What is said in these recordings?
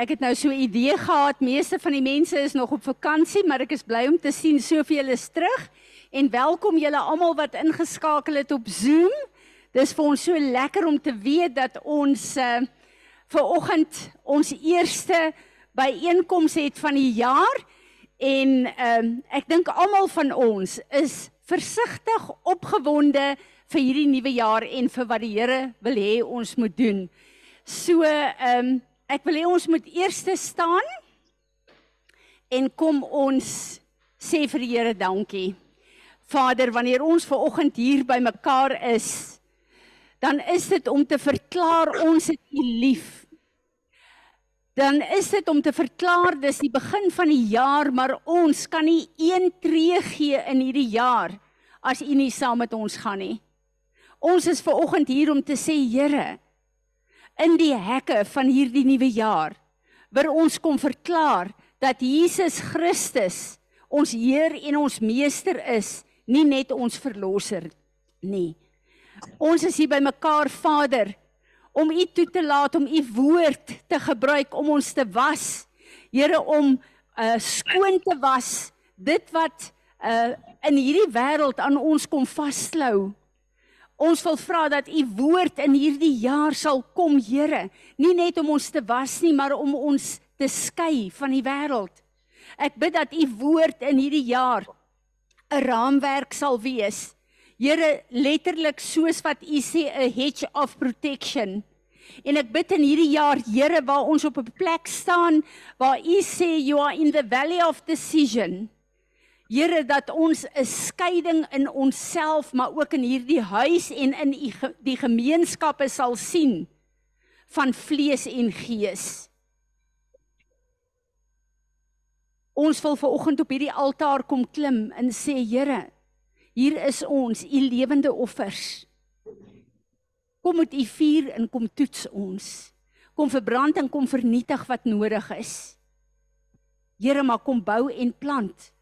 Ek het nou so 'n idee gehad, meeste van die mense is nog op vakansie, maar ek is bly om te sien soveel is terug. En welkom julle almal wat ingeskakel het op Zoom. Dis vir ons so lekker om te weet dat ons uh ver oggend ons eerste byeenkoms het van die jaar en uh, ek dink almal van ons is versigtig opgewonde vir hierdie nuwe jaar en vir wat die Here wil hê ons moet doen. So ehm um, Ek wil hê ons moet eers staan en kom ons sê vir die Here dankie. Vader, wanneer ons ver oggend hier by mekaar is, dan is dit om te verklaar ons het U lief. Dan is dit om te verklaar dis die begin van die jaar, maar ons kan nie een tree gee in hierdie jaar as U nie saam met ons gaan nie. Ons is ver oggend hier om te sê Here, in die hekke van hierdie nuwe jaar waar ons kom verklaar dat Jesus Christus ons Heer en ons meester is, nie net ons verlosser nie. Ons is hier by mekaar Vader om U toe te laat om U woord te gebruik om ons te was. Here om uh skoon te was dit wat uh in hierdie wêreld aan ons kom vasklou. Ons wil vra dat u woord in hierdie jaar sal kom, Here, nie net om ons te was nie, maar om ons te skei van die wêreld. Ek bid dat u woord in hierdie jaar 'n raamwerk sal wees. Here, letterlik soos wat u sê 'n hedge of protection. En ek bid in hierdie jaar, Here, waar ons op 'n plek staan waar u sê you are in the valley of decision. Here dat ons 'n skeiding in onsself maar ook in hierdie huis en in die gemeenskappe sal sien van vlees en gees. Ons wil ver oggend op hierdie altaar kom klim en sê Here, hier is ons, u lewende offers. Kom met u vuur en kom toets ons. Kom verbrand en kom vernietig wat nodig is. Here, maar kom bou en plant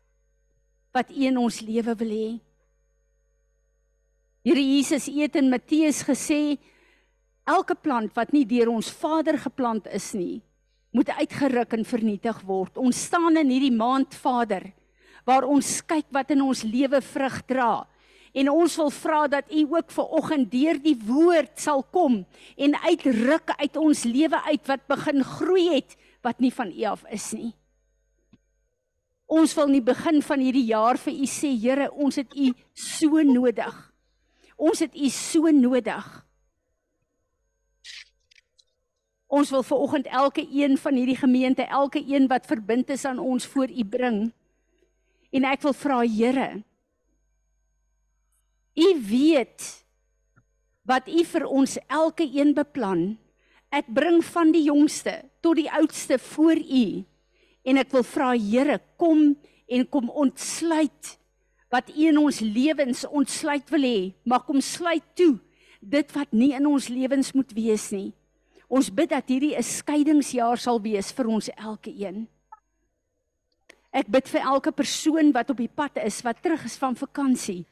wat U in ons lewe wil hê. Here Jesus het in Matteus gesê elke plant wat nie deur ons Vader geplant is nie, moet uitgeruk en vernietig word. Ons staan in hierdie maand Vader waar ons kyk wat in ons lewe vrug dra. En ons wil vra dat U ook ver oggend deur die woord sal kom en uitruk uit ons lewe uit wat begin groei het wat nie van U af is nie. Ons wil nie begin van hierdie jaar vir u sê Here, ons het u so nodig. Ons het u so nodig. Ons wil ver oggend elke een van hierdie gemeente, elke een wat verbind is aan ons voor u bring. En ek wil vra Here, u weet wat u vir ons elke een beplan. Ek bring van die jongste tot die oudste voor u en ek wil vra Here kom en kom ontsluit wat U in ons lewens ontsluit wil hê. Maar kom sluit toe dit wat nie in ons lewens moet wees nie. Ons bid dat hierdie 'n skeidingsjaar sal wees vir ons elkeen ek bid vir elke persoon wat op die pad is wat terug is van vakansie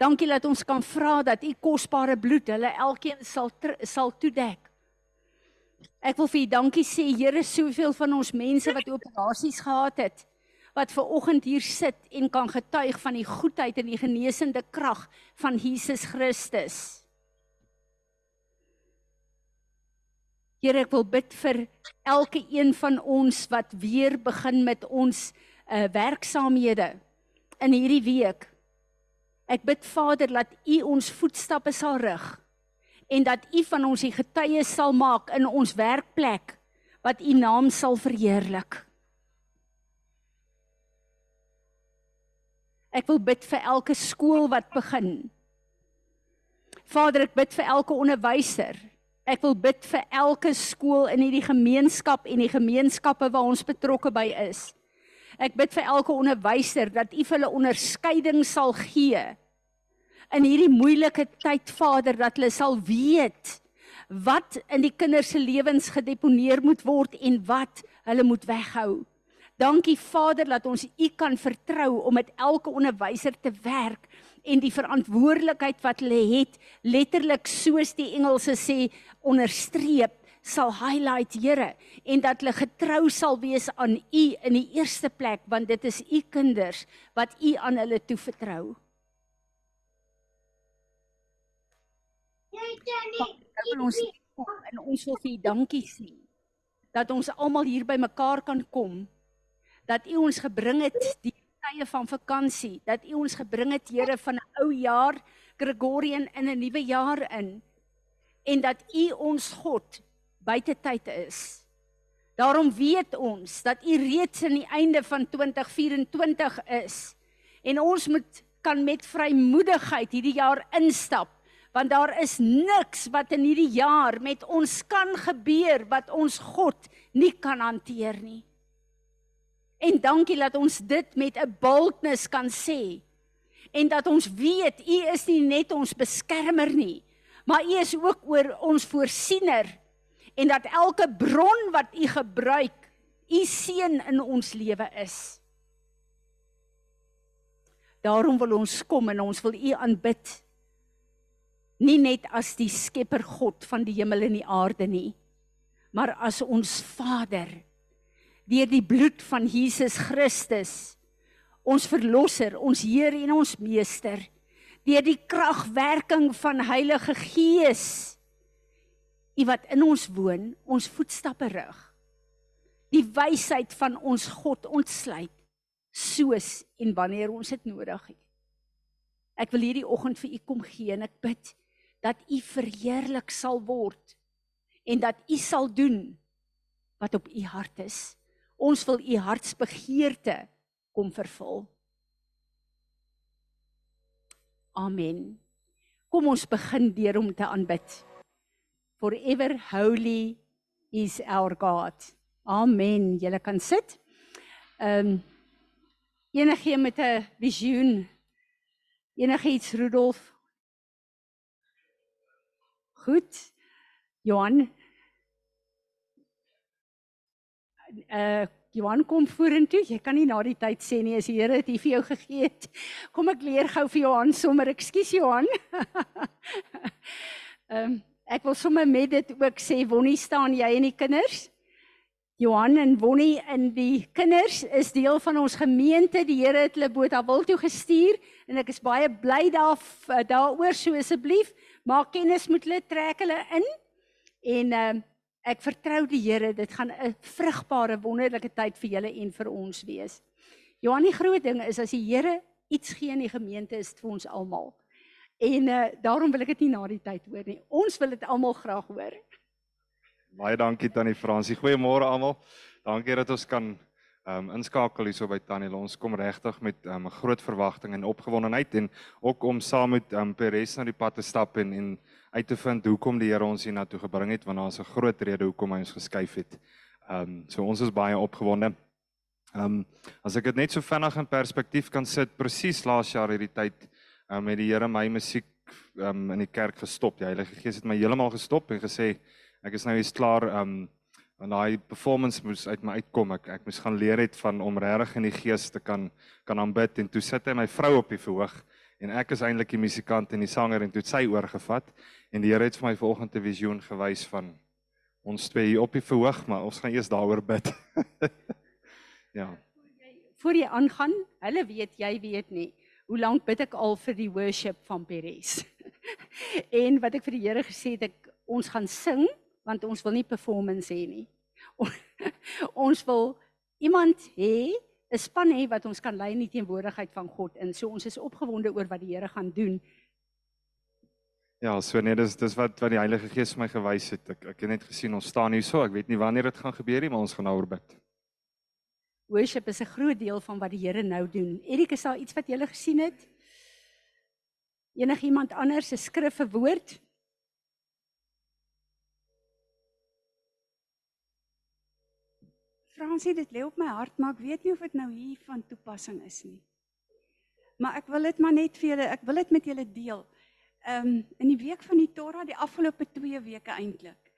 dankie dat ons kan vra dat U kosbare bloed hulle elkeen sal sal toedek Ek wil vir u dankie sê Here soveel van ons mense wat operasies gehad het wat ver oggend hier sit en kan getuig van die goedheid en die genesende krag van Jesus Christus. Here ek wil bid vir elke een van ons wat weer begin met ons uh, werksaamhede in hierdie week. Ek bid Vader dat U ons voetstappe sal rig en dat U van ons die getuies sal maak in ons werkplek wat U naam sal verheerlik. Ek wil bid vir elke skool wat begin. Vader, ek bid vir elke onderwyser. Ek wil bid vir elke skool in hierdie gemeenskap en die gemeenskappe waar ons betrokke by is. Ek bid vir elke onderwyser dat U vir hulle onderskeiding sal gee in hierdie moeilike tyd Vader dat hulle sal weet wat in die kinders se lewens gedeponeer moet word en wat hulle moet weghou. Dankie Vader dat ons U kan vertrou om met elke onderwyser te werk en die verantwoordelikheid wat hulle het letterlik soos die Engelse sê onderstreep sal highlight Here en dat hulle getrou sal wees aan U in die eerste plek want dit is U kinders wat U aan hulle toevertrou. Ek wil ons en ons wil vir U dankie sê dat ons almal hier by mekaar kan kom. Dat U ons gebring het die tye van vakansie, dat U ons gebring het Here van 'n ou jaar Gregorian in 'n nuwe jaar in. En dat U ons God buite tyd is. Daarom weet ons dat U reeds aan die einde van 2024 is. En ons moet kan met vrymoedigheid hierdie jaar instap want daar is niks wat in hierdie jaar met ons kan gebeur wat ons God nie kan hanteer nie. En dankie dat ons dit met 'n boldness kan sê. En dat ons weet U is nie net ons beskermer nie, maar U is ook oor ons voorsiener en dat elke bron wat U gebruik, U seën in ons lewe is. Daarom wil ons kom en ons wil U aanbid nie net as die skepper God van die hemel en die aarde nie, maar as ons Vader deur die bloed van Jesus Christus, ons verlosser, ons Heer en ons meester, deur die kragwerking van Heilige Gees, U wat in ons woon, ons voetstappe rig. Die wysheid van ons God ontsluit soos en wanneer ons dit nodig het. Ek wil hierdie oggend vir u kom gee en ek bid dat u verheerlik sal word en dat u sal doen wat op u hart is. Ons wil u hartsbegeerte kom vervul. Amen. Kom ons begin deur om te aanbid. Forever holy is our God. Amen. Julle kan sit. Ehm um, enige met 'n visioen enigiets Rudolf Goed. Johan. Uh Johan kom vorentoe. Jy kan nie na die tyd sê nie as die Here dit vir jou gegee het. Kom ek leer gou vir Johan sommer. Ekskuus Johan. Ehm um, ek wil sommer met dit ook sê Wonnie staan jy en die kinders? Johan en Wonnie en die kinders is deel van ons gemeente. Die Here het hulle Botawil toe gestuur en ek is baie bly daar daaroor so asseblief maak kennis met hulle, trek hulle in. En ehm uh, ek vertrou die Here, dit gaan 'n vrugbare wonderlike tyd vir julle en vir ons wees. Johan, die groot ding is as die Here iets gee in die gemeente is dit vir ons almal. En uh daarom wil ek dit nie na die tyd hoor nie. Ons wil dit almal graag hoor. Baie dankie Tannie Fransie. Goeiemôre almal. Dankie dat ons kan um inskakel hierso by Tannie. Ons kom regtig met 'n um, groot verwagting en opgewondenheid en ook om saam met um Peres na die pad te stap en en uit te vind hoekom die Here ons hiernatoe gebring het want daar's 'n groot rede hoekom hy ons geskuif het. Um so ons is baie opgewonde. Um as ek dit net so vinnig in perspektief kan sit, presies laas jaar hierdie tyd um het die Here my musiek um in die kerk gestop. Die Heilige Gees het my heeltemal gestop en gesê ek is nou eens klaar um en daai performance moes uit my uitkom. Ek ek moes gaan leer het van om regtig in die gees te kan kan aanbid. En toe sit hy my vrou op die verhoog. En ek is eintlik die musikant en die sanger en toe het sy oorgevat. En die Here het vir my volgende visioen gewys van ons twee hier op die verhoog maar ons gaan eers daaroor bid. Ja. Voor jy aangaan hulle weet jy weet nie hoe lank bid ek al vir die worship van Peres en wat ek vir die Here gesê het ek ons gaan sing want ons wil nie performance hê nie. ons wil iemand hê, 'n span hê wat ons kan lei in die teenwoordigheid van God in. So ons is opgewonde oor wat die Here gaan doen. Ja, so nee, dis dis wat wat die Heilige Gees vir my gewys het. Ek ek het net gesien ons staan hier so. Ek weet nie wanneer dit gaan gebeur nie, maar ons gaan daaroor bid. Worship is 'n groot deel van wat die Here nou doen. Erik, is daar iets wat jy gele gesien het? Enigiemand anders se skrif of woord? Fransie, dit lê op my hart, maar ek weet nie of dit nou hier van toepassing is nie. Maar ek wil dit maar net vir julle, ek wil dit met julle deel. Ehm um, in die week van die Torah, die afgelope 2 weke eintlik,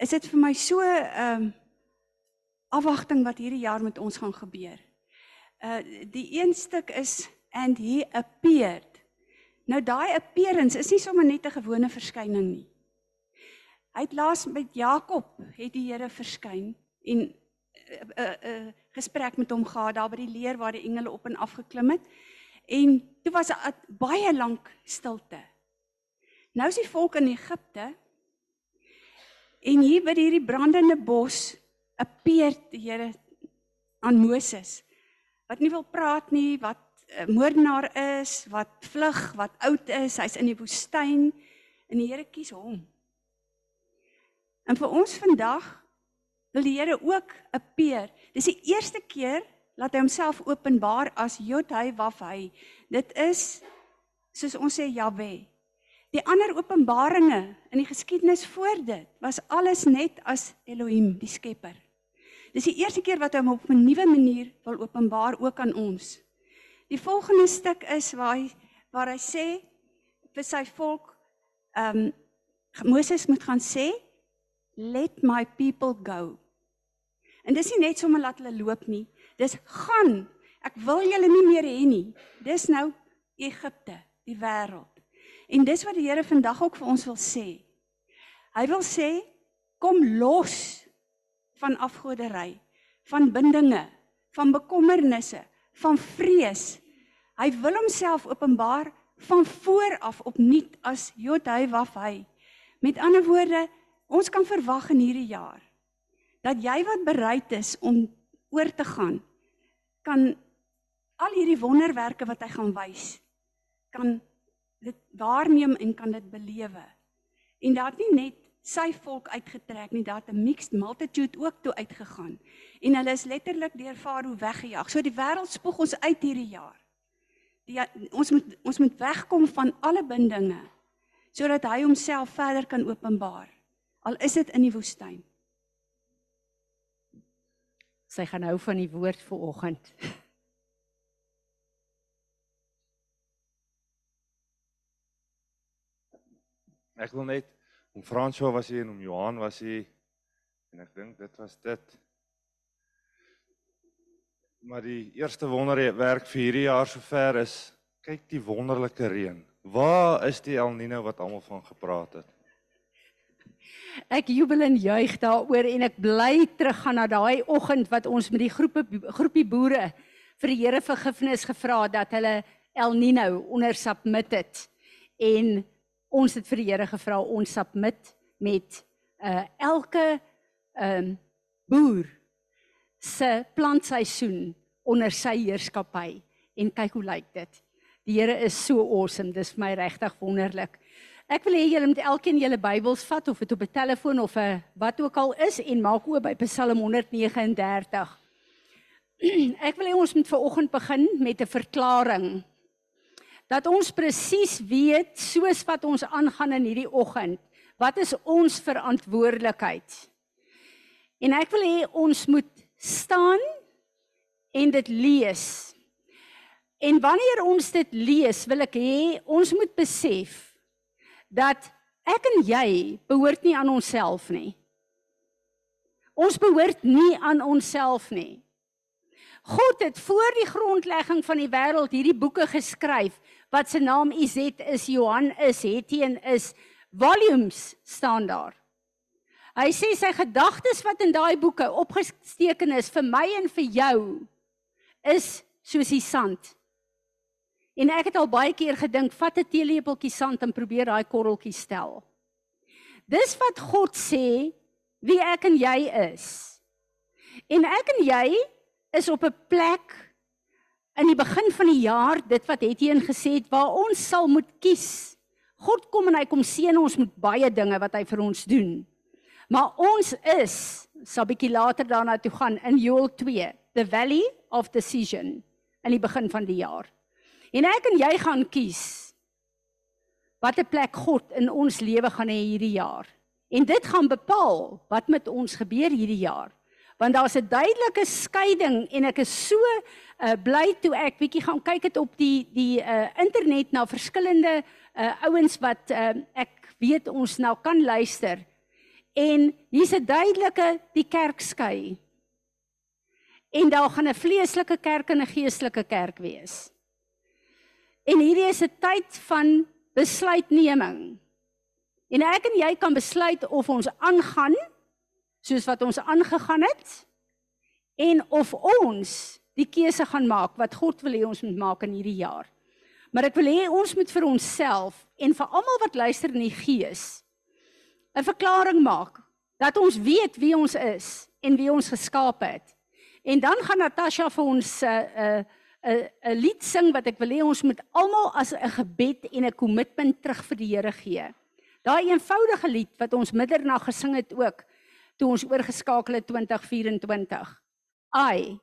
is dit vir my so ehm um, afwagting wat hierdie jaar met ons gaan gebeur. Uh die een stuk is and he appeared. Nou daai appearance is nie sommer net 'n gewone verskyning nie. Hy het laas met Jakob het die Here verskyn en 'n 'n gesprek met hom gehad daar by die leer waar die engele op en af geklim het. En toe was dit baie lank stilte. Nou is die volk in Egipte en hier by hierdie brandende bos appear die Here aan Moses wat nie wil praat nie, wat 'n uh, moordenaar is, wat vlug, wat oud is, hy's in die woestyn en die Here kies hom. En vir ons vandag wil die Here ook appear. Dis die eerste keer laat hy homself openbaar as Jod-Hy Waf-Hy. Dit is soos ons sê Jahwe. Die ander openbaringe in die geskiedenis voor dit was alles net as Elohim, die Skepper. Dis die eerste keer wat hy hom op 'n nuwe manier wil openbaar ook aan ons. Die volgende stuk is waar hy waar hy sê vir sy volk, ehm um, Moses moet gaan sê, "Let my people go." En dis nie net sommer laat hulle loop nie. Dis gaan. Ek wil julle nie meer hê nie. Dis nou Egipte, die wêreld. En dis wat die Here vandag ook vir ons wil sê. Hy wil sê kom los van afgoderry, van bindinge, van bekommernisse, van vrees. Hy wil homself openbaar van voor af opnuut as Jodhy Wafhy. Met ander woorde, ons kan verwag in hierdie jaar dat jy wat bereid is om oor te gaan kan al hierdie wonderwerke wat hy gaan wys kan dit waarneem en kan dit belewe. En het nie net sy volk uitgetrek nie, het 'n mixed multitude ook toe uitgegaan. En hulle is letterlik deur Farao weggejaag. So die wêreld spoeg ons uit hierdie jaar. Die ons moet ons moet wegkom van alle bindinge sodat hy homself verder kan openbaar. Al is dit in die woestyn. Sy gaan hou van die woord vir oggend. Ek wil net om François was hier en om Johan was hier en ek dink dit was dit. Maar die eerste wonderwerk vir hierdie jaar sover is kyk die wonderlike reën. Waar is die El Niño wat almal van gepraat het? Ek jubel en juig daaroor en ek bly teruggaan na daai oggend wat ons met die groepe groepie boere vir die Here vergifnis gevra het dat hulle El Niño onder submit het. En ons het vir die Here gevra ons submit met uh elke um, boer se plantseisoen onder sy heerskappy en kyk hoe lyk dit. Die Here is so awesome, dis vir my regtig wonderlik. Ek wil hê julle moet elkeen julle Bybels vat of dit op 'n telefoon of 'n wat ook al is en maak oop by Psalm 139. Ek wil hê ons moet ver oggend begin met 'n verklaring dat ons presies weet soos wat ons aangaan in hierdie oggend, wat is ons verantwoordelikheid? En ek wil hê ons moet staan en dit lees. En wanneer ons dit lees, wil ek hê ons moet besef dat ek en jy behoort nie aan onsself nie. Ons behoort nie aan onsself nie. God het voor die grondlegging van die wêreld hierdie boeke geskryf wat se naam Izet is, Johan is, Hetien is, volumes staan daar. Hy sê sy gedagtes wat in daai boeke opgesteken is vir my en vir jou is soos die sand. En ek het al baie keer gedink, vat 'n teelepeltjie sand en probeer daai korreltjie stel. Dis wat God sê wie ek en jy is. En ek en jy is op 'n plek in die begin van die jaar dit wat het hy ingesê het waar ons sal moet kies. God kom en hy kom seën ons met baie dinge wat hy vir ons doen. Maar ons is sal bietjie later daarna toe gaan in Joel 2, the valley of decision in die begin van die jaar. En ek en jy gaan kies watter plek God in ons lewe gaan hê hierdie jaar. En dit gaan bepaal wat met ons gebeur hierdie jaar. Want daar's 'n duidelike skeiding en ek is so uh, bly toe ek bietjie gaan kyk het op die die uh, internet na verskillende uh, ouens wat uh, ek weet ons nou kan luister. En hier's 'n duidelike die kerk skei. En daar gaan 'n vleeslike kerk en 'n geestelike kerk wees en hierdie is 'n tyd van besluitneming En ek en jy kan besluit of ons aangaan soos wat ons aangegaan het en of ons die keuse gaan maak wat God wil hê ons moet maak in hierdie jaar. Maar ek wil hê ons moet vir onsself en vir almal wat luister in die gees 'n verklaring maak dat ons weet wie ons is en wie ons geskaap het. En dan gaan Natasha vir ons 'n uh, 'n uh, 'n lied sing wat ek wil hê ons moet almal as 'n gebed en 'n kommitment terug vir die Here gee. Daai eenvoudige lied wat ons middernag gesing het ook toe ons oorgeskakel het 2024. I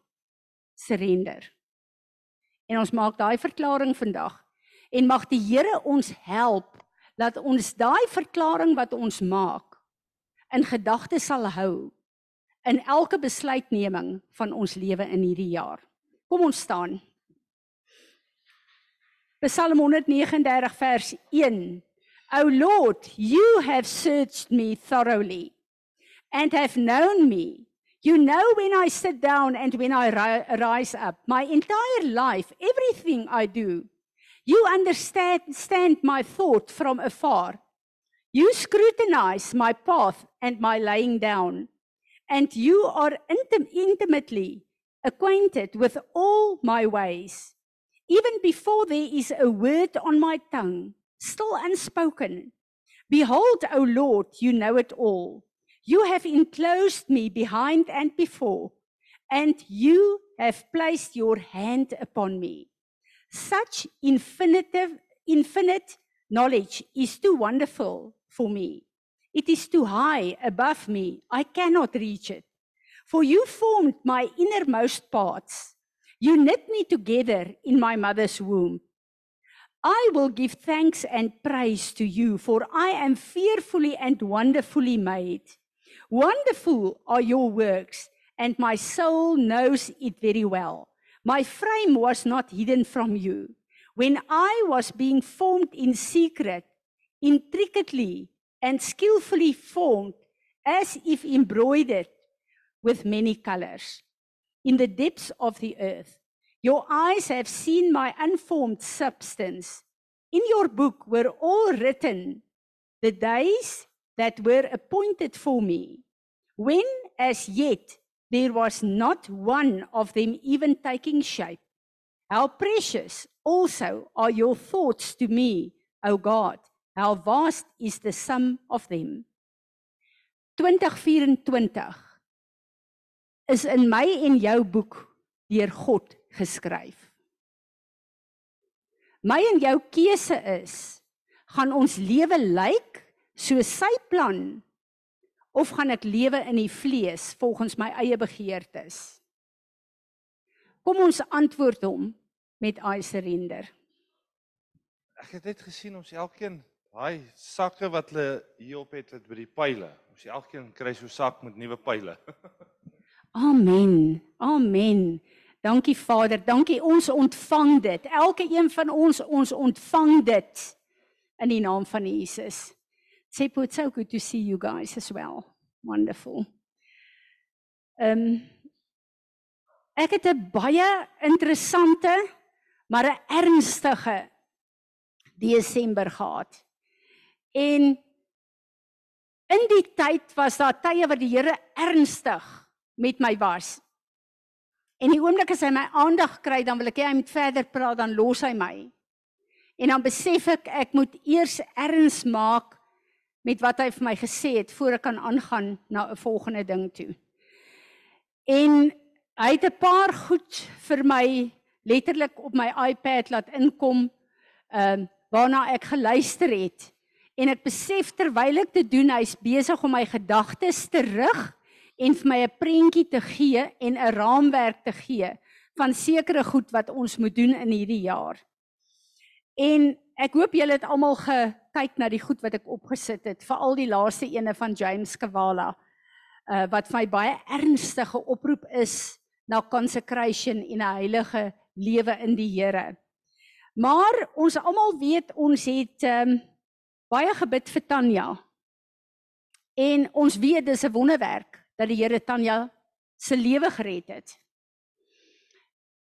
surrender. En ons maak daai verklaring vandag en mag die Here ons help dat ons daai verklaring wat ons maak in gedagte sal hou in elke besluitneming van ons lewe in hierdie jaar. Kom ons staan. Psalm 139 vers 1. O Lord, you have searched me thoroughly and have known me. You know when I sit down and when I ri rise up. My entire life, everything I do. You understand stand my thought from afar. You scrutinize my path and my lying down. And you are intim intimately acquainted with all my ways. Even before there is a word on my tongue, still unspoken. Behold, O Lord, you know it all. You have enclosed me behind and before, and you have placed your hand upon me. Such infinitive, infinite knowledge is too wonderful for me. It is too high above me. I cannot reach it. For you formed my innermost parts. You knit me together in my mother's womb. I will give thanks and praise to you, for I am fearfully and wonderfully made. Wonderful are your works, and my soul knows it very well. My frame was not hidden from you. When I was being formed in secret, intricately and skillfully formed, as if embroidered with many colors, in the depths of the earth, your eyes have seen my unformed substance. In your book were all written the days that were appointed for me, when as yet there was not one of them even taking shape. How precious also are your thoughts to me, O God. How vast is the sum of them. 2024 is in my en jou boek deur God geskryf. My en jou keuse is gaan ons lewe lyk soos sy plan of gaan ek lewe in die vlees volgens my eie begeertes? Kom ons antwoord hom met I surrender. Ek het net gesien ons elkeen daai sakke wat hulle hier op het by die pile. Ons elkeen kry so 'n sak met nuwe pile. Amen. Amen. Dankie Vader, dankie ons ontvang dit. Elke een van ons ons ontvang dit in die naam van Jesus. Sepo, it's so good to see you guys as well. Wonderful. Ehm um, ek het 'n baie interessante maar 'n ernstige Desember gehad. En in die tyd was daar tye wat die Here ernstig met my was. En die oomblik as hy my aandag kry, dan wil ek hê hy moet verder praat, dan los hy my. En dan besef ek ek moet eers erns maak met wat hy vir my gesê het voor ek kan aangaan na 'n volgende ding toe. En hy het 'n paar goed vir my letterlik op my iPad laat inkom, ehm uh, waarna ek geluister het. En ek besef terwyl ek dit doen, hy's besig om my gedagtes te rig en vir my 'n prentjie te gee en 'n raamwerk te gee van sekere goed wat ons moet doen in hierdie jaar. En ek hoop julle het almal gekyk na die goed wat ek opgesit het, veral die laaste ene van James Kwala. Uh wat vir my baie ernstige oproep is na consecration en 'n heilige lewe in die Here. Maar ons almal weet ons het um, baie gebid vir Tanya. En ons weet dis 'n wonderwerk dat die Here Tanya se lewe gered het.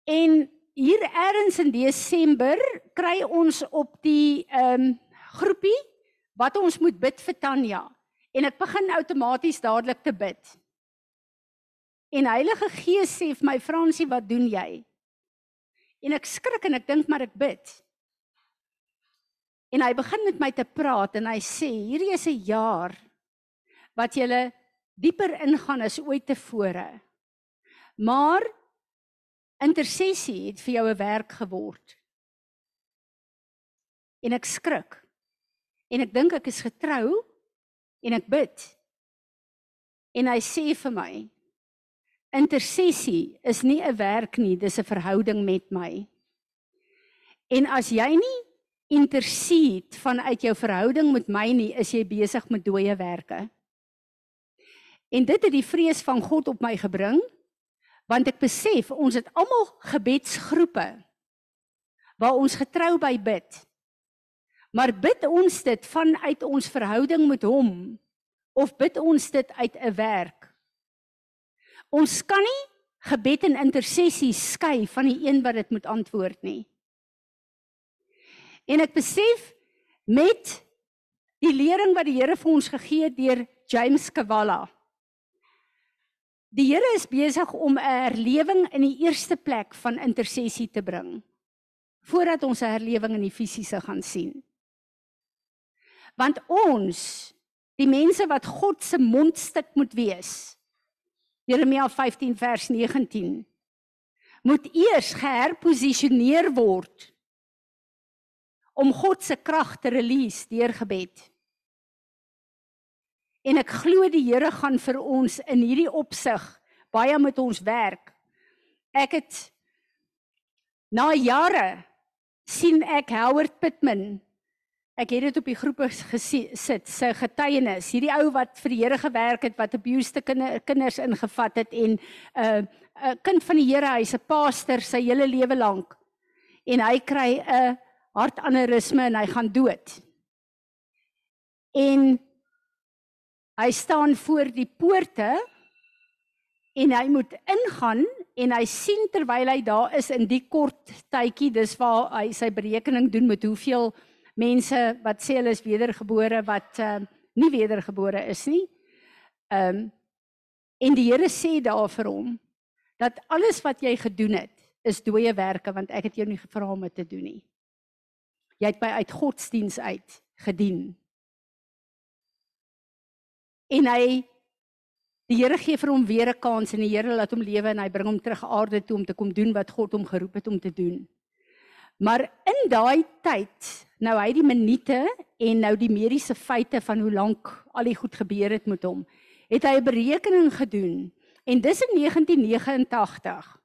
En hier eers in Desember kry ons op die ehm um, groepie wat ons moet bid vir Tanya en ek begin outomaties dadelik te bid. En Heilige Gees sê vir my Fransie, wat doen jy? En ek skrik en ek dink maar ek bid. En hy begin met my te praat en hy sê hierdie is 'n jaar wat jy dieper ingaan as ooit tevore. Maar intersessie het vir jou 'n werk geword. En ek skrik. En ek dink ek is getrou en ek bid. En hy sê vir my intersessie is nie 'n werk nie, dis 'n verhouding met my. En as jy nie intercede vanuit jou verhouding met my nie, is jy besig met dooie werke. En dit het die vrees van God op my gebring want ek besef ons het almal gebedsgroepe waar ons getrou by bid. Maar bid ons dit vanuit ons verhouding met hom of bid ons dit uit 'n werk? Ons kan nie gebed en intersessie skei van die een wat dit moet antwoord nie. En ek besef met die lering wat die Here vir ons gegee het deur James Kavala Die Here is besig om 'n herlewing in die eerste plek van intersessie te bring voordat ons 'n herlewing in die fisiese gaan sien. Want ons, die mense wat God se mondstuk moet wees. Jeremia 15 vers 19 moet eers geherposisioneer word om God se krag te release deur gebed. En ek glo die Here gaan vir ons in hierdie opsig baie met ons werk. Ek het na jare sien ek Howard Pittman. Ek het dit op die groepe gesit, sy getuienis. Hierdie ou wat vir die Here gewerk het, wat abused kinder, kinders ingevat het en 'n uh, 'n uh, kind van die Here, hy's 'n pastor sy hele lewe lank. En hy kry 'n hartaneurysme en hy gaan dood. En Hy staan voor die poorte en hy moet ingaan en hy sien terwyl hy daar is in die kort tydjie dis waar hy sy berekening doen met hoeveel mense wat sê hulle is wedergebore wat uh, nie wedergebore is nie. Ehm um, en die Here sê daar vir hom dat alles wat jy gedoen het is dooie werke want ek het jou nie gevra om dit te doen nie. Jy het by uit godsdiens uit gedien en hy die Here gee vir hom weer 'n kans en die Here laat hom lewe en hy bring hom terug aarde toe om te kom doen wat God hom geroep het om te doen. Maar in daai tyd, nou hy die minute en nou die mediese feite van hoe lank al die goed gebeur het met hom, het hy 'n berekening gedoen en dis in 1989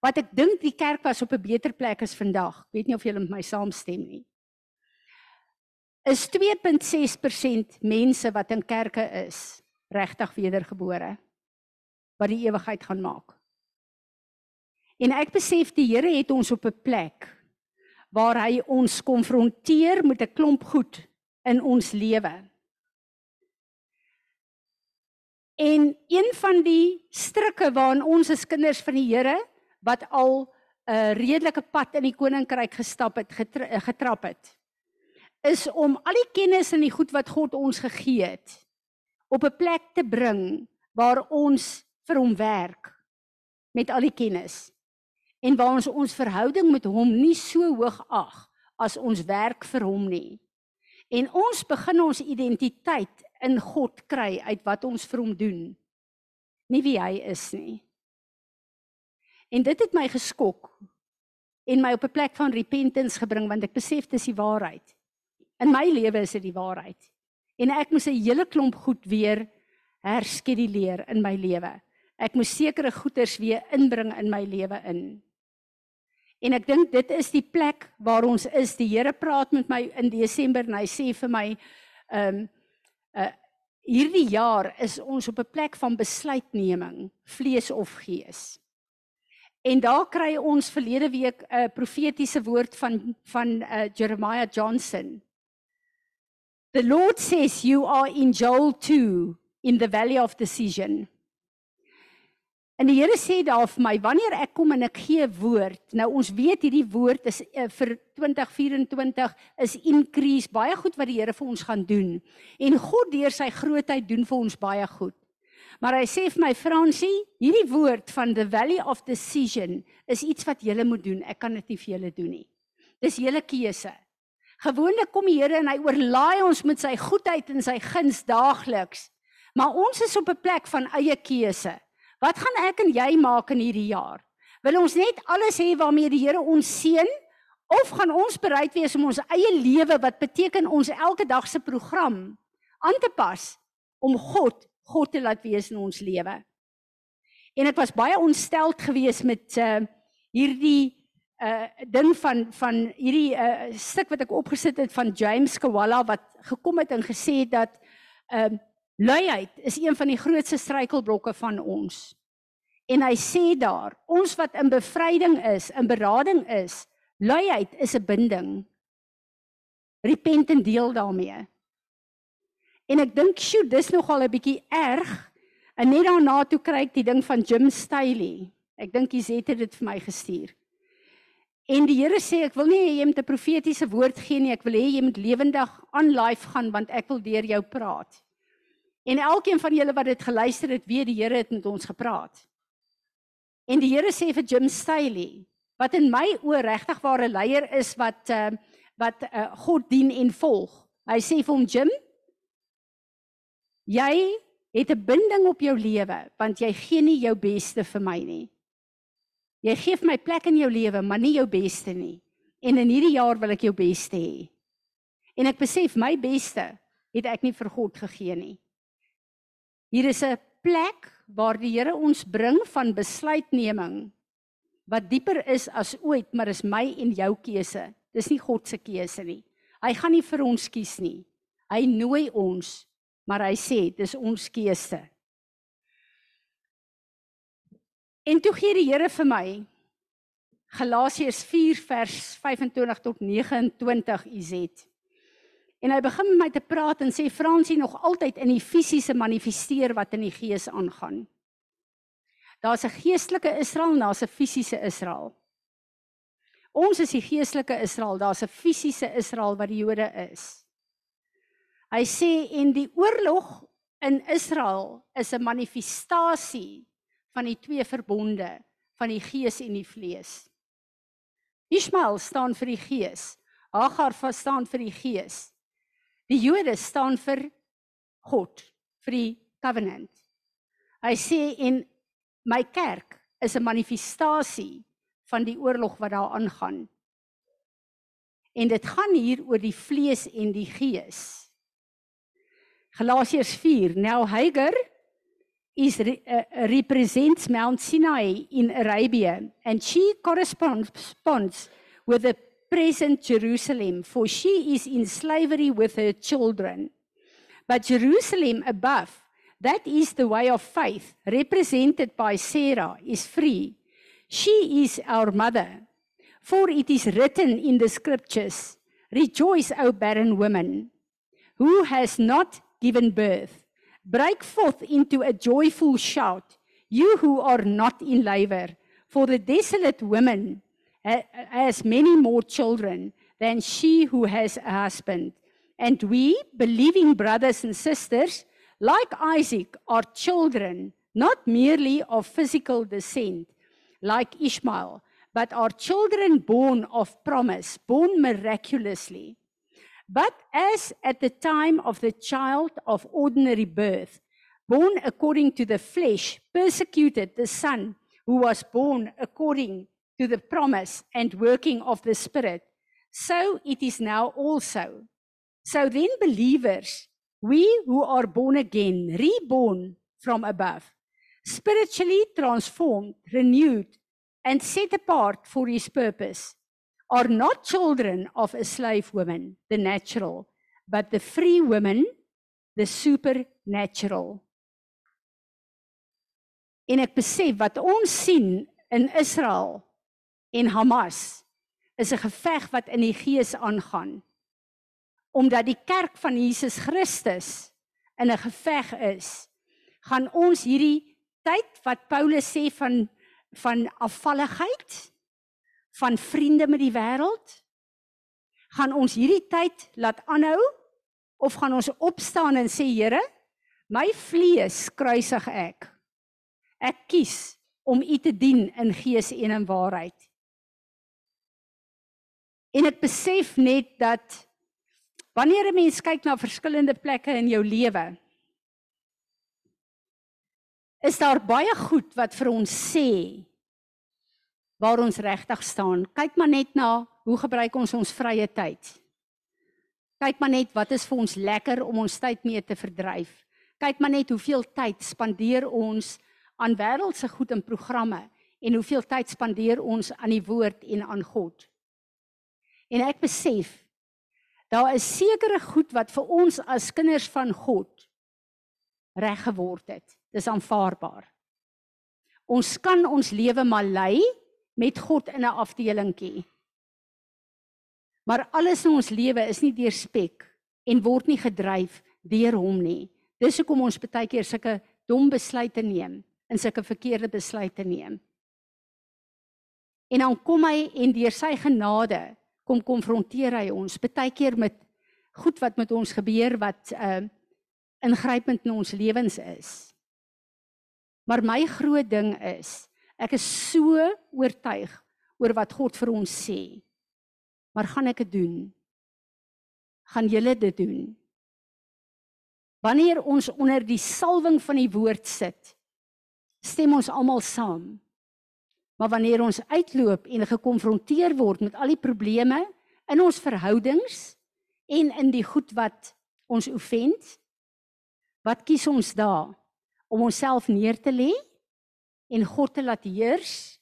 wat ek dink die kerk was op 'n beter plek as vandag. Ek weet nie of julle met my saamstem nie is 2.6% mense wat in kerke is regtig wedergebore wat die ewigheid gaan maak. En ek besef die Here het ons op 'n plek waar hy ons konfronteer met 'n klomp goed in ons lewe. En een van die strikke waarin ons as kinders van die Here wat al 'n redelike pad in die koninkryk gestap het, getrap het, is om al die kennis en die goed wat God ons gegee het op 'n plek te bring waar ons vir hom werk met al die kennis en waar ons ons verhouding met hom nie so hoog ag as ons werk vir hom nie. En ons begin ons identiteit in God kry uit wat ons vir hom doen. Nie wie hy is nie. En dit het my geskok en my op 'n plek van repentance gebring want ek besef dis die waarheid. In my lewe is dit die waarheid. En ek moes 'n hele klomp goed weer herskeduleer in my lewe. Ek moes sekere goeders weer inbring in my lewe in. En ek dink dit is die plek waar ons is. Die Here praat met my in Desember en hy sê vir my ehm um, uh hierdie jaar is ons op 'n plek van besluitneming, vlees of gees. En daar kry ons verlede week 'n uh, profetiese woord van van uh, Jeremiah Johnson The Lord says you are in Joel 2 in the valley of decision. En die Here sê daar vir my, wanneer ek kom en ek gee woord. Nou ons weet hierdie woord is uh, vir 2024 is increase, baie goed wat die Here vir ons gaan doen. En God deur sy grootheid doen vir ons baie goed. Maar hy sê vir my Fransie, hierdie woord van the valley of decision is iets wat jy moet doen. Ek kan dit nie vir julle doen nie. Dis julle keuse. Gewoonlik kom die Here en hy oorlaai ons met sy goedheid en sy guns daagliks. Maar ons is op 'n plek van eie keuse. Wat gaan ek en jy maak in hierdie jaar? Wil ons net alles hê waarmee die Here ons seën of gaan ons bereid wees om ons eie lewe wat beteken ons elke dag se program aan te pas om God God te laat wees in ons lewe? En ek was baie ontsteld geweest met uh hierdie uh ding van van hierdie uh stuk wat ek opgesit het van James Kawala wat gekom het en gesê het dat uh Luiheid is een van die grootste struikelblokke van ons. En hy sê daar, ons wat in bevryding is, in berading is, luiheid is 'n binding. Repent en deel daarmee. En ek dink, "Sjoe, dis nogal 'n bietjie erg." En net daarna toe kry ek die ding van Jim Staley. Ek dink hy het dit vir my gestuur. En die Here sê, "Ek wil nie hê jy moet 'n profetiese woord gee nie, ek wil hê jy moet lewendig aan live gaan want ek wil deur jou praat." En elkeen van julle wat dit geluister het, weet die Here het met ons gepraat. En die Here sê vir Jim Staley, wat in my oë regtig ware leier is wat uh, wat uh, God dien en volg. Hy sê vir hom Jim, jy het 'n binding op jou lewe want jy gee nie jou beste vir my nie. Jy gee vir my plek in jou lewe, maar nie jou beste nie. En in hierdie jaar wil ek jou beste hê. En ek besef my beste het ek nie vir God gegee nie. Hier is 'n plek waar die Here ons bring van besluitneming wat dieper is as ooit, maar is my en jou keuse. Dis nie God se keuse nie. Hy gaan nie vir ons kies nie. Hy nooi ons, maar hy sê dis ons keuse. En toe gee die Here vir my Galasiërs 4 vers 25 tot 29 IZ. En hy begin met my te praat en sê Fransie nog altyd in die fisiese manifesteer wat in die gees aangaan. Daar's 'n geestelike Israel en daar's 'n fisiese Israel. Ons is die geestelike Israel, daar's 'n fisiese Israel wat die Jode is. Hy sê en die oorlog in Israel is 'n manifestasie van die twee verbonde van die gees en die vlees. Ismael staan vir die gees. Hagar staan vir die gees. Die Jode staan vir God, vir die covenant. Hy sê en my kerk is 'n manifestasie van die oorlog wat daar aangaan. En dit gaan hier oor die vlees en die gees. Galasiërs 4. Now Hagar is re, uh, represents Mount Sinai in Arabia and she corresponds with the present Jerusalem, for she is in slavery with her children. But Jerusalem above, that is the way of faith, represented by Sarah, is free. She is our mother. For it is written in the scriptures Rejoice, O barren woman, who has not given birth. Break forth into a joyful shout, you who are not in labor. For the desolate woman has many more children than she who has a husband. And we, believing brothers and sisters, like Isaac, are children, not merely of physical descent, like Ishmael, but are children born of promise, born miraculously. But as at the time of the child of ordinary birth, born according to the flesh, persecuted the son who was born according to the promise and working of the Spirit, so it is now also. So then, believers, we who are born again, reborn from above, spiritually transformed, renewed, and set apart for His purpose, are not children of a slave woman, the natural, but the free woman, the supernatural. En ek besef wat ons sien in Israel en Hamas is 'n geveg wat in die gees aangaan. Omdat die kerk van Jesus Christus in 'n geveg is, gaan ons hierdie tyd wat Paulus sê van van afvalligheid van vriende met die wêreld? Gaan ons hierdie tyd laat aanhou of gaan ons opstaan en sê Here, my vlees kruisig ek. Ek kies om U te dien in gees en in waarheid. En ek besef net dat wanneer 'n mens kyk na verskillende plekke in jou lewe, is daar baie goed wat vir ons sê waar ons regtig staan. Kyk maar net na hoe gebruik ons ons vrye tyd. Kyk maar net wat is vir ons lekker om ons tyd mee te verdryf. Kyk maar net hoeveel tyd spandeer ons aan wêreldse goed en programme en hoeveel tyd spandeer ons aan die woord en aan God. En ek besef daar is sekere goed wat vir ons as kinders van God reg geword het. Dis aanvaarbaar. Ons kan ons lewe maar lei met God in 'n afdelingkie. Maar alles in ons lewe is nie deur spek en word nie gedryf deur hom nie. Dis hoekom ons baie keer sulke dom besluite neem en sulke verkeerde besluite neem. En dan kom hy en deur sy genade kom konfronteer hy ons baie keer met goed wat met ons gebeur wat uh ingrypend in ons lewens is. Maar my groot ding is, ek is so oortuig oor wat God vir ons sê. Maar gaan ek dit doen? Gaan julle dit doen? Wanneer ons onder die salwing van die woord sit, stem ons almal saam. Maar wanneer ons uitloop en gekonfronteer word met al die probleme in ons verhoudings en in die goed wat ons offend, Wat kies ons daar? Om onsself neer te lê en God te laat heers?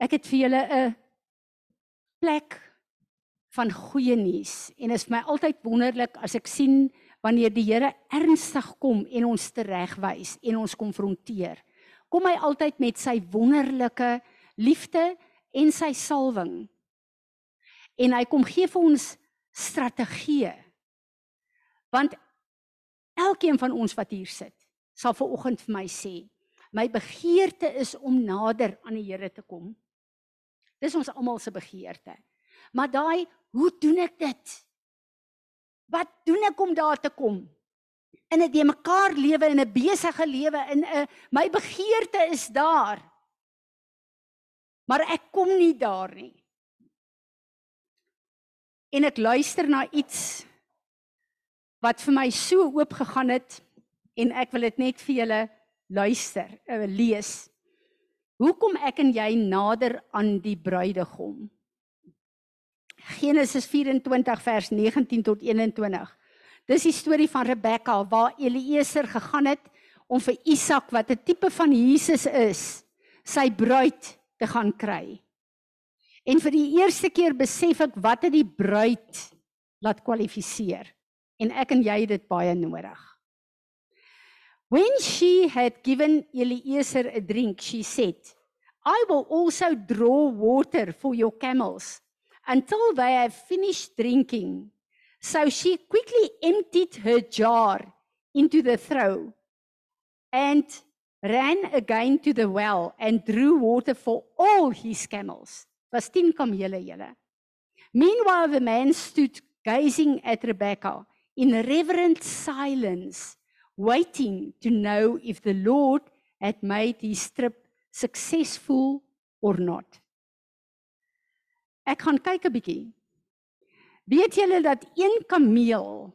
Ek het vir julle 'n plek van goeie nuus en is my altyd wonderlik as ek sien wanneer die Here ernstig kom en ons teregwys en ons konfronteer. Kom hy altyd met sy wonderlike liefde en sy salwing. En hy kom gee vir ons strategieë. Want elkeen van ons wat hier sit, sal ver oggend vir my sê, my begeerte is om nader aan die Here te kom. Dis ons almal se begeerte. Maar daai, hoe doen ek dit? Wat doen ek om daar te kom? In 'n de mekaar lewe en 'n besige lewe in 'n my begeerte is daar. Maar ek kom nie daar nie en ek luister na iets wat vir my so oop gegaan het en ek wil dit net vir julle luister, uh, lees. Hoekom ek en jy nader aan die bruidegom? Genesis 24 vers 19 tot 21. Dis die storie van Rebekka waar Eliezer gegaan het om vir Isak wat 'n tipe van Jesus is, sy bruid te gaan kry. En vir die eerste keer besef ek wat het die bruid laat kwalifiseer. En ek en jy het dit baie nodig. When she had given Eliezer a drink, she said, I will also draw water for your camels until they have finished drinking. So she quickly emptied her jar into the trough and ran again to the well and drew water for all his camels was 10 kamele julle. Meanwhile the man stood gazing at Rebecca in reverent silence waiting to know if the Lord had made his trip successful or not. Ek gaan kyk 'n bietjie. Weet julle dat een kameel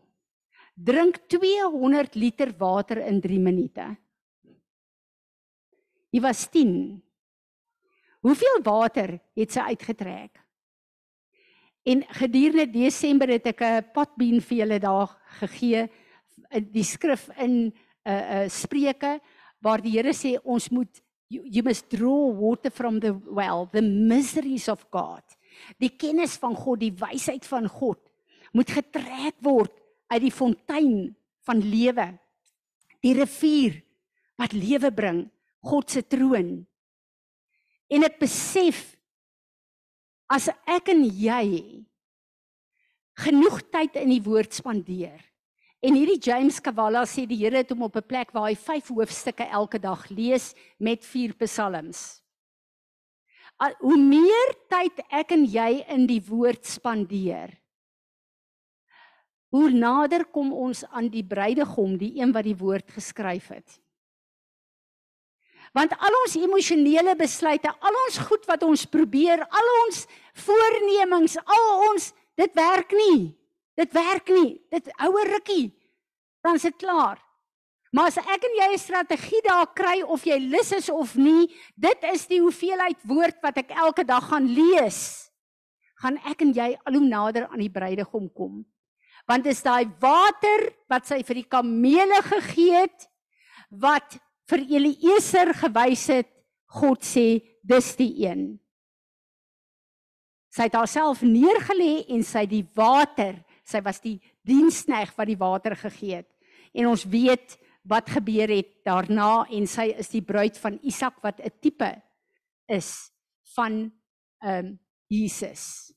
drink 200 liter water in 3 minute? Hy was 10. Hoeveel water het sy uitgetrek? En gedurende Desember het ek 'n potbeen vir julle daar gegee die skrif in 'n uh, uh, Spreuke waar die Here sê ons moet you, you must draw water from the well the miseries of God. Die kennis van God, die wysheid van God moet getrek word uit die fontein van lewe. Die rivier wat lewe bring, God se troon en ek besef as ek en jy genoeg tyd in die woord spandeer En hierdie James Kavala sê die Here het hom op 'n plek waar hy 5 hoofstukke elke dag lees met 4 psalms. Al, hoe meer tyd ek en jy in die woord spandeer, hoe nader kom ons aan die bruidegom, die een wat die woord geskryf het. Want al ons emosionele besluite, al ons goed wat ons probeer, al ons voornemings, al ons dit werk nie. Dit werk nie. Dit ouer rukkie. Dan is dit klaar. Maar as ek en jy 'n strategie daar kry of jy lus is of nie, dit is die hoeveelheid woord wat ek elke dag gaan lees. Gaan ek en jy al hoe nader aan die bruidegom kom. Want dis daai water wat sy vir die kamele gegee het wat vir Eliezer gewys het, God sê dis die een. Sy het haarself neergelê en sy die water sy was die diensknegt wat die water gegee het. En ons weet wat gebeur het daarna en sy is die bruid van Isak wat 'n tipe is van ehm um, Jesus.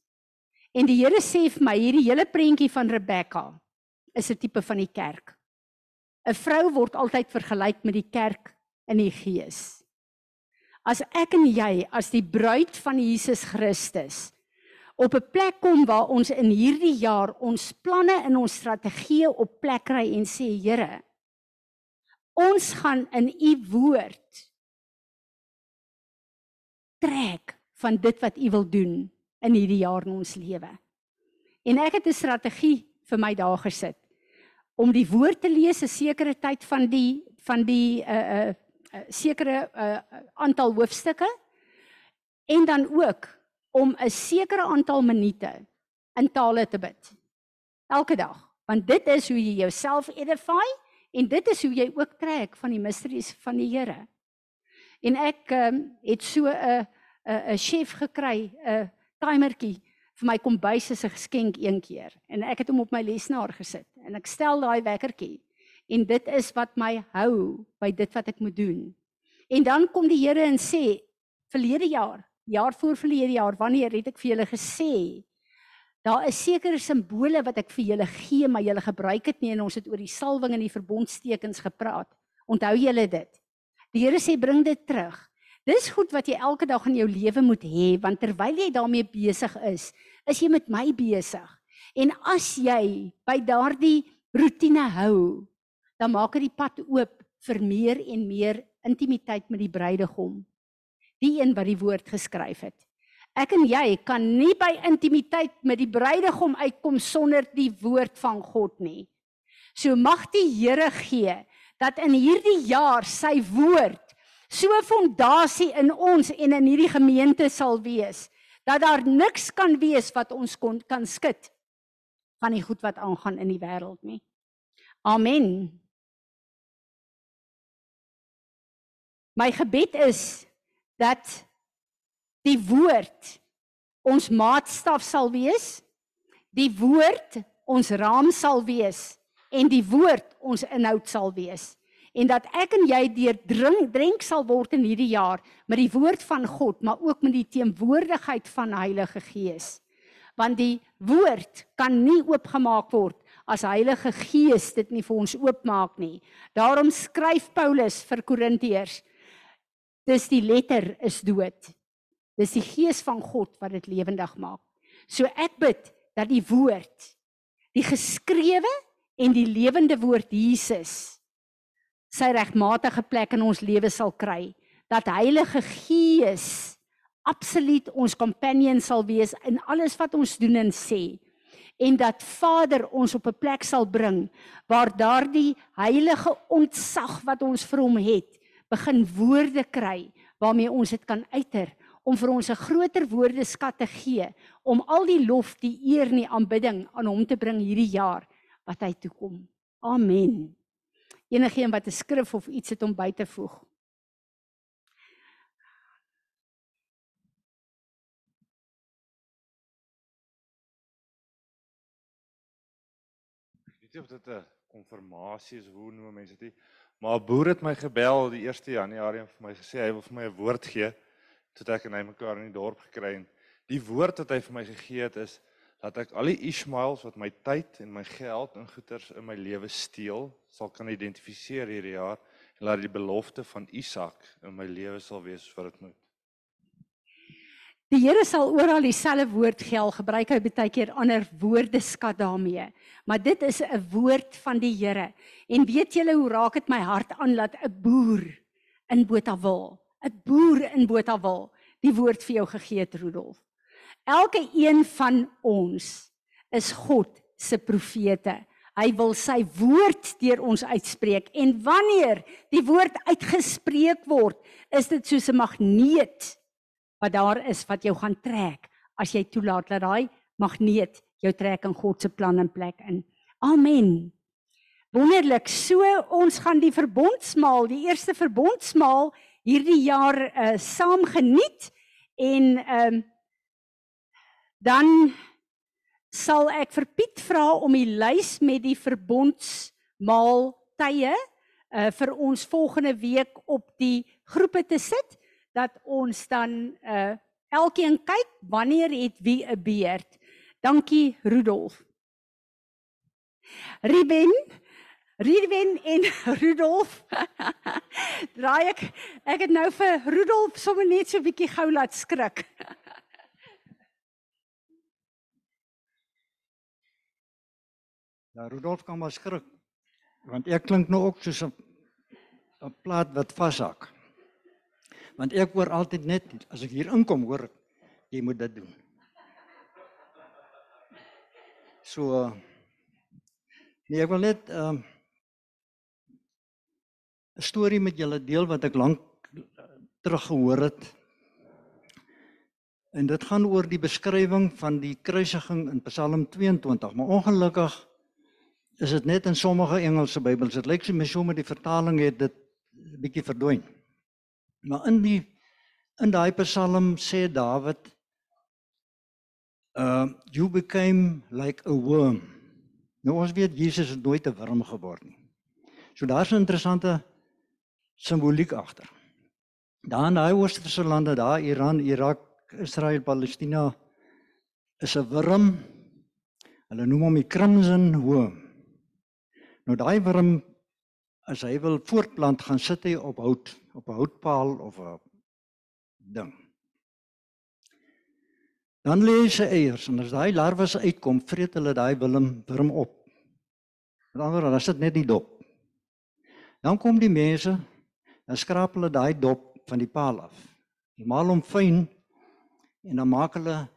En die Here sê vir my hierdie hele prentjie van Rebekka is 'n tipe van die kerk. 'n Vrou word altyd vergelyk met die kerk in die gees. As ek en jy as die bruid van Jesus Christus op 'n plek kom waar ons in hierdie jaar ons planne en ons strategieë op plek kry en sê Here ons gaan in u woord trek van dit wat u wil doen in hierdie jaar in ons lewe. En ek het 'n strategie vir my daar gesit om die woord te lees 'n sekere tyd van die van die 'n uh, 'n uh, uh, sekere uh, aantal hoofstukke en dan ook om 'n sekere aantal minute in tale te bid. Elke dag, want dit is hoe jy jouself edify en dit is hoe jy ook trek van die mysteries van die Here. En ek um, het so 'n 'n 'n chef gekry, 'n timertjie vir my kombuis as 'n geskenk een keer en ek het hom op my lesenaar gesit en ek stel daai wekkertjie. En dit is wat my hou by dit wat ek moet doen. En dan kom die Here en sê verlede jaar jaar voor verlede jaar wanneer het ek vir julle gesê daar is sekere simbole wat ek vir julle gee maar julle gebruik dit nie en ons het oor die salwing en die verbondstekens gepraat. Onthou julle dit? Die Here sê bring dit terug. Dis goed wat jy elke dag in jou lewe moet hê want terwyl jy daarmee besig is is jy met my besig en as jy by daardie rotine hou dan maak dit die pad oop vir meer en meer intimiteit met die bruidegom die een wat die woord geskryf het. Ek en jy kan nie by intimiteit met die bruidegom uitkom sonder die woord van God nie. So mag die Here gee dat in hierdie jaar sy woord so fondasie in ons en in hierdie gemeente sal wees dat daar niks kan wees wat ons kon kan skud van die goed wat aangaan in die wêreld nie. Amen. My gebed is dat die woord ons maatstaf sal wees, die woord ons raam sal wees en die woord ons inhoud sal wees en dat ek en jy deur drink drink sal word in hierdie jaar met die woord van God maar ook met die teenwoordigheid van Heilige Gees want die woord kan nie oopgemaak word as Heilige Gees dit nie vir ons oopmaak nie daarom skryf Paulus vir Korintiërs Dis die letter is dood. Dis die gees van God wat dit lewendig maak. So ek bid dat die woord, die geskrewe en die lewende woord Jesus sy regmatige plek in ons lewe sal kry. Dat Heilige Gees absoluut ons companion sal wees in alles wat ons doen en sê en dat Vader ons op 'n plek sal bring waar daardie heilige ontzag wat ons vir hom het begin woorde kry waarmee ons dit kan uiter om vir ons 'n groter woordeskat te gee om al die lof, die eer en die aanbidding aan hom te bring hierdie jaar wat hy toe kom. Amen. Enigeen wat 'n skrif of iets het om by te voeg. Weet nie of dit 'n konfirmasie is hoe noem mense dit nie. Maar 'n boer het my gebel die 1 Januarie en vir my gesê hy wil vir my 'n woord gee. Toe ek en hy mekaar in die dorp gekry en die woord wat hy vir my gegee het is dat ek al die Ishmaels wat my tyd en my geld en goederes in my lewe steel, sal kan identifiseer hierdie jaar en laat die belofte van Isak in my lewe sal wees soos wat dit moet. Die Here sal oral dieselfde woord gel gebruik hy baie keer ander woordeskat daarmee. Maar dit is 'n woord van die Here. En weet julle hoe raak dit my hart aan dat 'n boer in Botawil, 'n boer in Botawil die woord vir jou gegee het Rudolf. Elke een van ons is God se profete. Hy wil sy woord deur ons uitspreek en wanneer die woord uitgespreek word, is dit soos 'n magneet wat daar is wat jou gaan trek as jy toelaat dat daai magneet jou trek in God se plan en plek in. Amen. Wonderlik. So ons gaan die verbondsmaal, die eerste verbondsmaal hierdie jaar uh saam geniet en ehm um, dan sal ek vir Piet vra om die lys met die verbondsmaal tye uh vir ons volgende week op die groepe te sit dat ons dan uh elkeen kyk wanneer het wie 'n beerd. Dankie Rudolf. Ruben Ruben en Rudolf. Draai ek ek het nou vir Rudolf sommer net so 'n bietjie gou laat skrik. Ja, Rudolf kan maar skrik. Want ek klink nou ook soos 'n 'n plaat wat vashak want ek hoor altyd net as ek hier inkom hoor jy moet dit doen. So nee, ek wil net 'n um, storie met julle deel wat ek lank terug gehoor het. En dit gaan oor die beskrywing van die kruisiging in Psalm 22, maar ongelukkig is dit net in sommige Engelse Bybels. Dit lyk so my so met die vertaling het dit bietjie verdwyn. Maar in die in daai Psalm sê Dawid uh you became like a worm. Nou ons weet Jesus het nooit 'n worm geword nie. So daar's 'n interessante simboliek agter. Daar in daai oosterse lande, daar Iran, Irak, Israel, Palestina is 'n worm. Hulle noem hom die crimson worm. Nou daai worm as hy wil voortplant, gaan sit hy op hout op 'n houtpaal of 'n ding. Dan lê hy sy eiers en as daai larwes uitkom, vreet hulle daai wilm wurm op. Met ander woorde, as dit net die dop. Dan kom die mense en skraap hulle daai dop van die paal af. Hulle maal hom fyn en dan maak hulle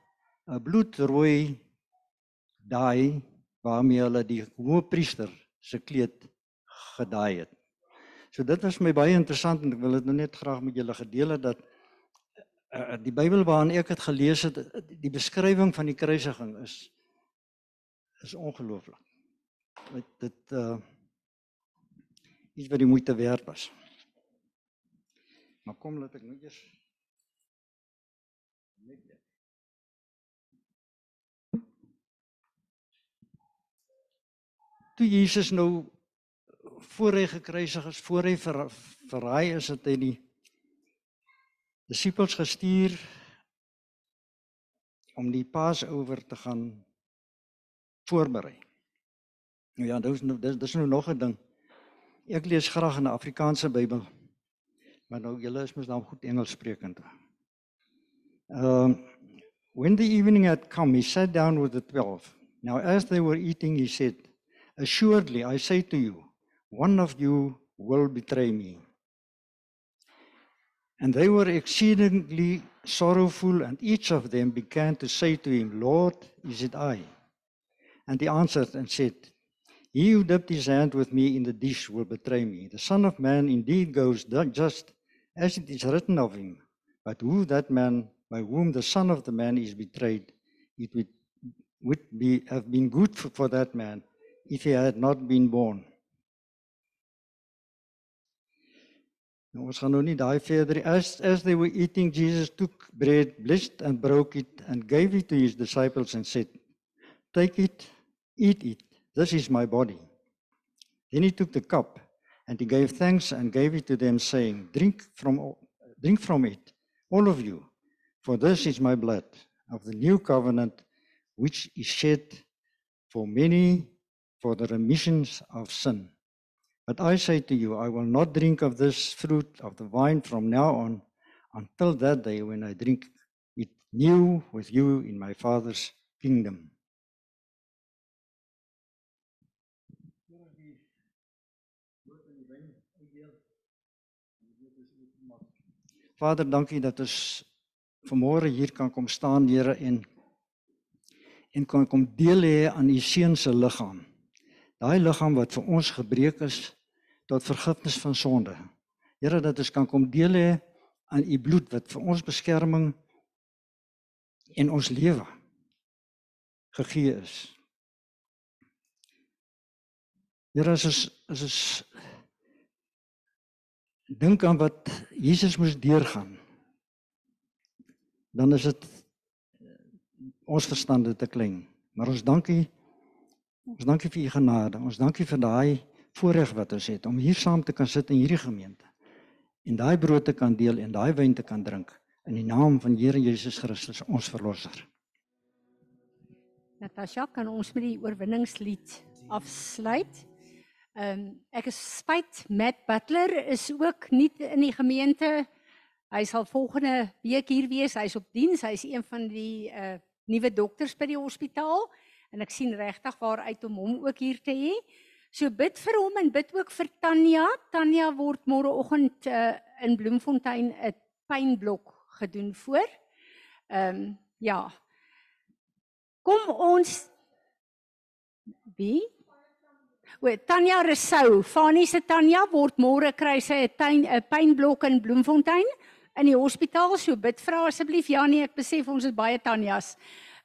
'n bloedrooi daai waarmee hulle die hoëpriester se kleed gedaai het. So dit was my baie interessant en ek wil dit nou net graag met julle gedeel het dat uh, die Bybel waarin ek het gelees het die beskrywing van die kruisiging is is ongelooflik. Dit dit uh iets wat die moeite werd was. Maar kom laat ek nou eers net Toe Jesus nou voor hy gekruisig is, voor hy ver, verraai is, het hy die disippels gestuur om die Pasoeër te gaan voorberei. Nou ja, dis nou dis, dis nou nog 'n ding. Ek lees graag in 'n Afrikaanse Bybel. Maar nou julle is mos dan goed Engels sprekend. Um uh, when the evening had come, he sat down with the 12. Now as they were eating, he said, "Assuredly, I say to you, one of you will betray me. And they were exceedingly sorrowful, and each of them began to say to him, Lord, is it I? And he answered and said, He who dipped his hand with me in the dish will betray me. The Son of Man indeed goes just as it is written of him. But who that man by whom the Son of the Man is betrayed, it would, would be, have been good for, for that man if he had not been born. Nou ons gaan nou nie daai verder as as they were eating Jesus took bread blessed and broke it and gave it to his disciples and said take it eat it. This is my body. Then he took the cup and he gave thanks and gave it to them saying drink from drink from it all of you for this is my blood of the new covenant which is shed for many for the remissions of sin. But I say to you, I will not drink of this fruit of the vine from now on until that day when I drink it new with you in my Father's kingdom. Vader, dankie dat ons vanmôre hier kan kom staan, Here, en en kan kom deel hê aan u seun se liggaam. Daai liggaam wat vir ons gebreek is tot vergifnis van sonde. Here, dat ons kan kom deel hê aan u bloed wat vir ons beskerming en ons lewe gegee is. Here, as ons as ons dink aan wat Jesus moes deurgaan dan is dit ons verstande te klein maar ons dankie ons dankie vir u genade ons dankie vir daai voorreg wat ons het om hier saam te kan sit in hierdie gemeente en daai brood te kan deel en daai wyn te kan drink in die naam van Here Jesus Christus ons verlosser Natasha kan ons met die oorwinningslied afsluit Ehm um, ek is spyt Matt Butler is ook nie in die gemeente. Hy sal volgende week hier wees. Hy's op diens. Hy's een van die uh nuwe dokters by die hospitaal en ek sien regtig waar uit om hom ook hier te hê. So bid vir hom en bid ook vir Tanya. Tanya word môreoggend uh in Bloemfontein 'n pynblok gedoen voor. Ehm um, ja. Kom ons wie O, Tanya Resou, Fanie se Tanya word môre kry sy 'n 'n pynblok in Bloemfontein in die hospitaal. So bid vra asseblief Janie, ek besef ons het baie Tanyas.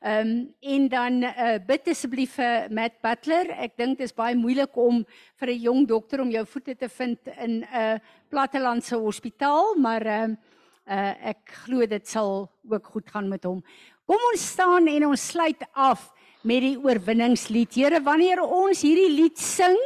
Ehm um, en dan uh, bid asseblief vir Matt Butler. Ek dink dit is baie moeilik om vir 'n jong dokter om jou voete te vind in 'n uh, plattelandse hospitaal, maar ehm uh, uh, ek glo dit sal ook goed gaan met hom. Kom ons staan en ons sluit af met die oorwinningslied. Here, wanneer ons hierdie lied sing,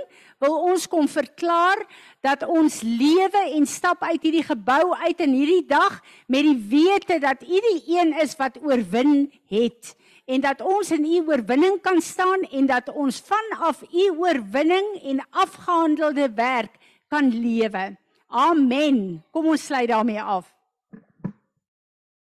wil ons kom verklaar dat ons lewe en stap uit hierdie gebou uit in hierdie dag met die wete dat U die een is wat oorwin het en dat ons in U oorwinning kan staan en dat ons vanaf U oorwinning en afgehandelde werk kan lewe. Amen. Kom ons sluit daarmee af.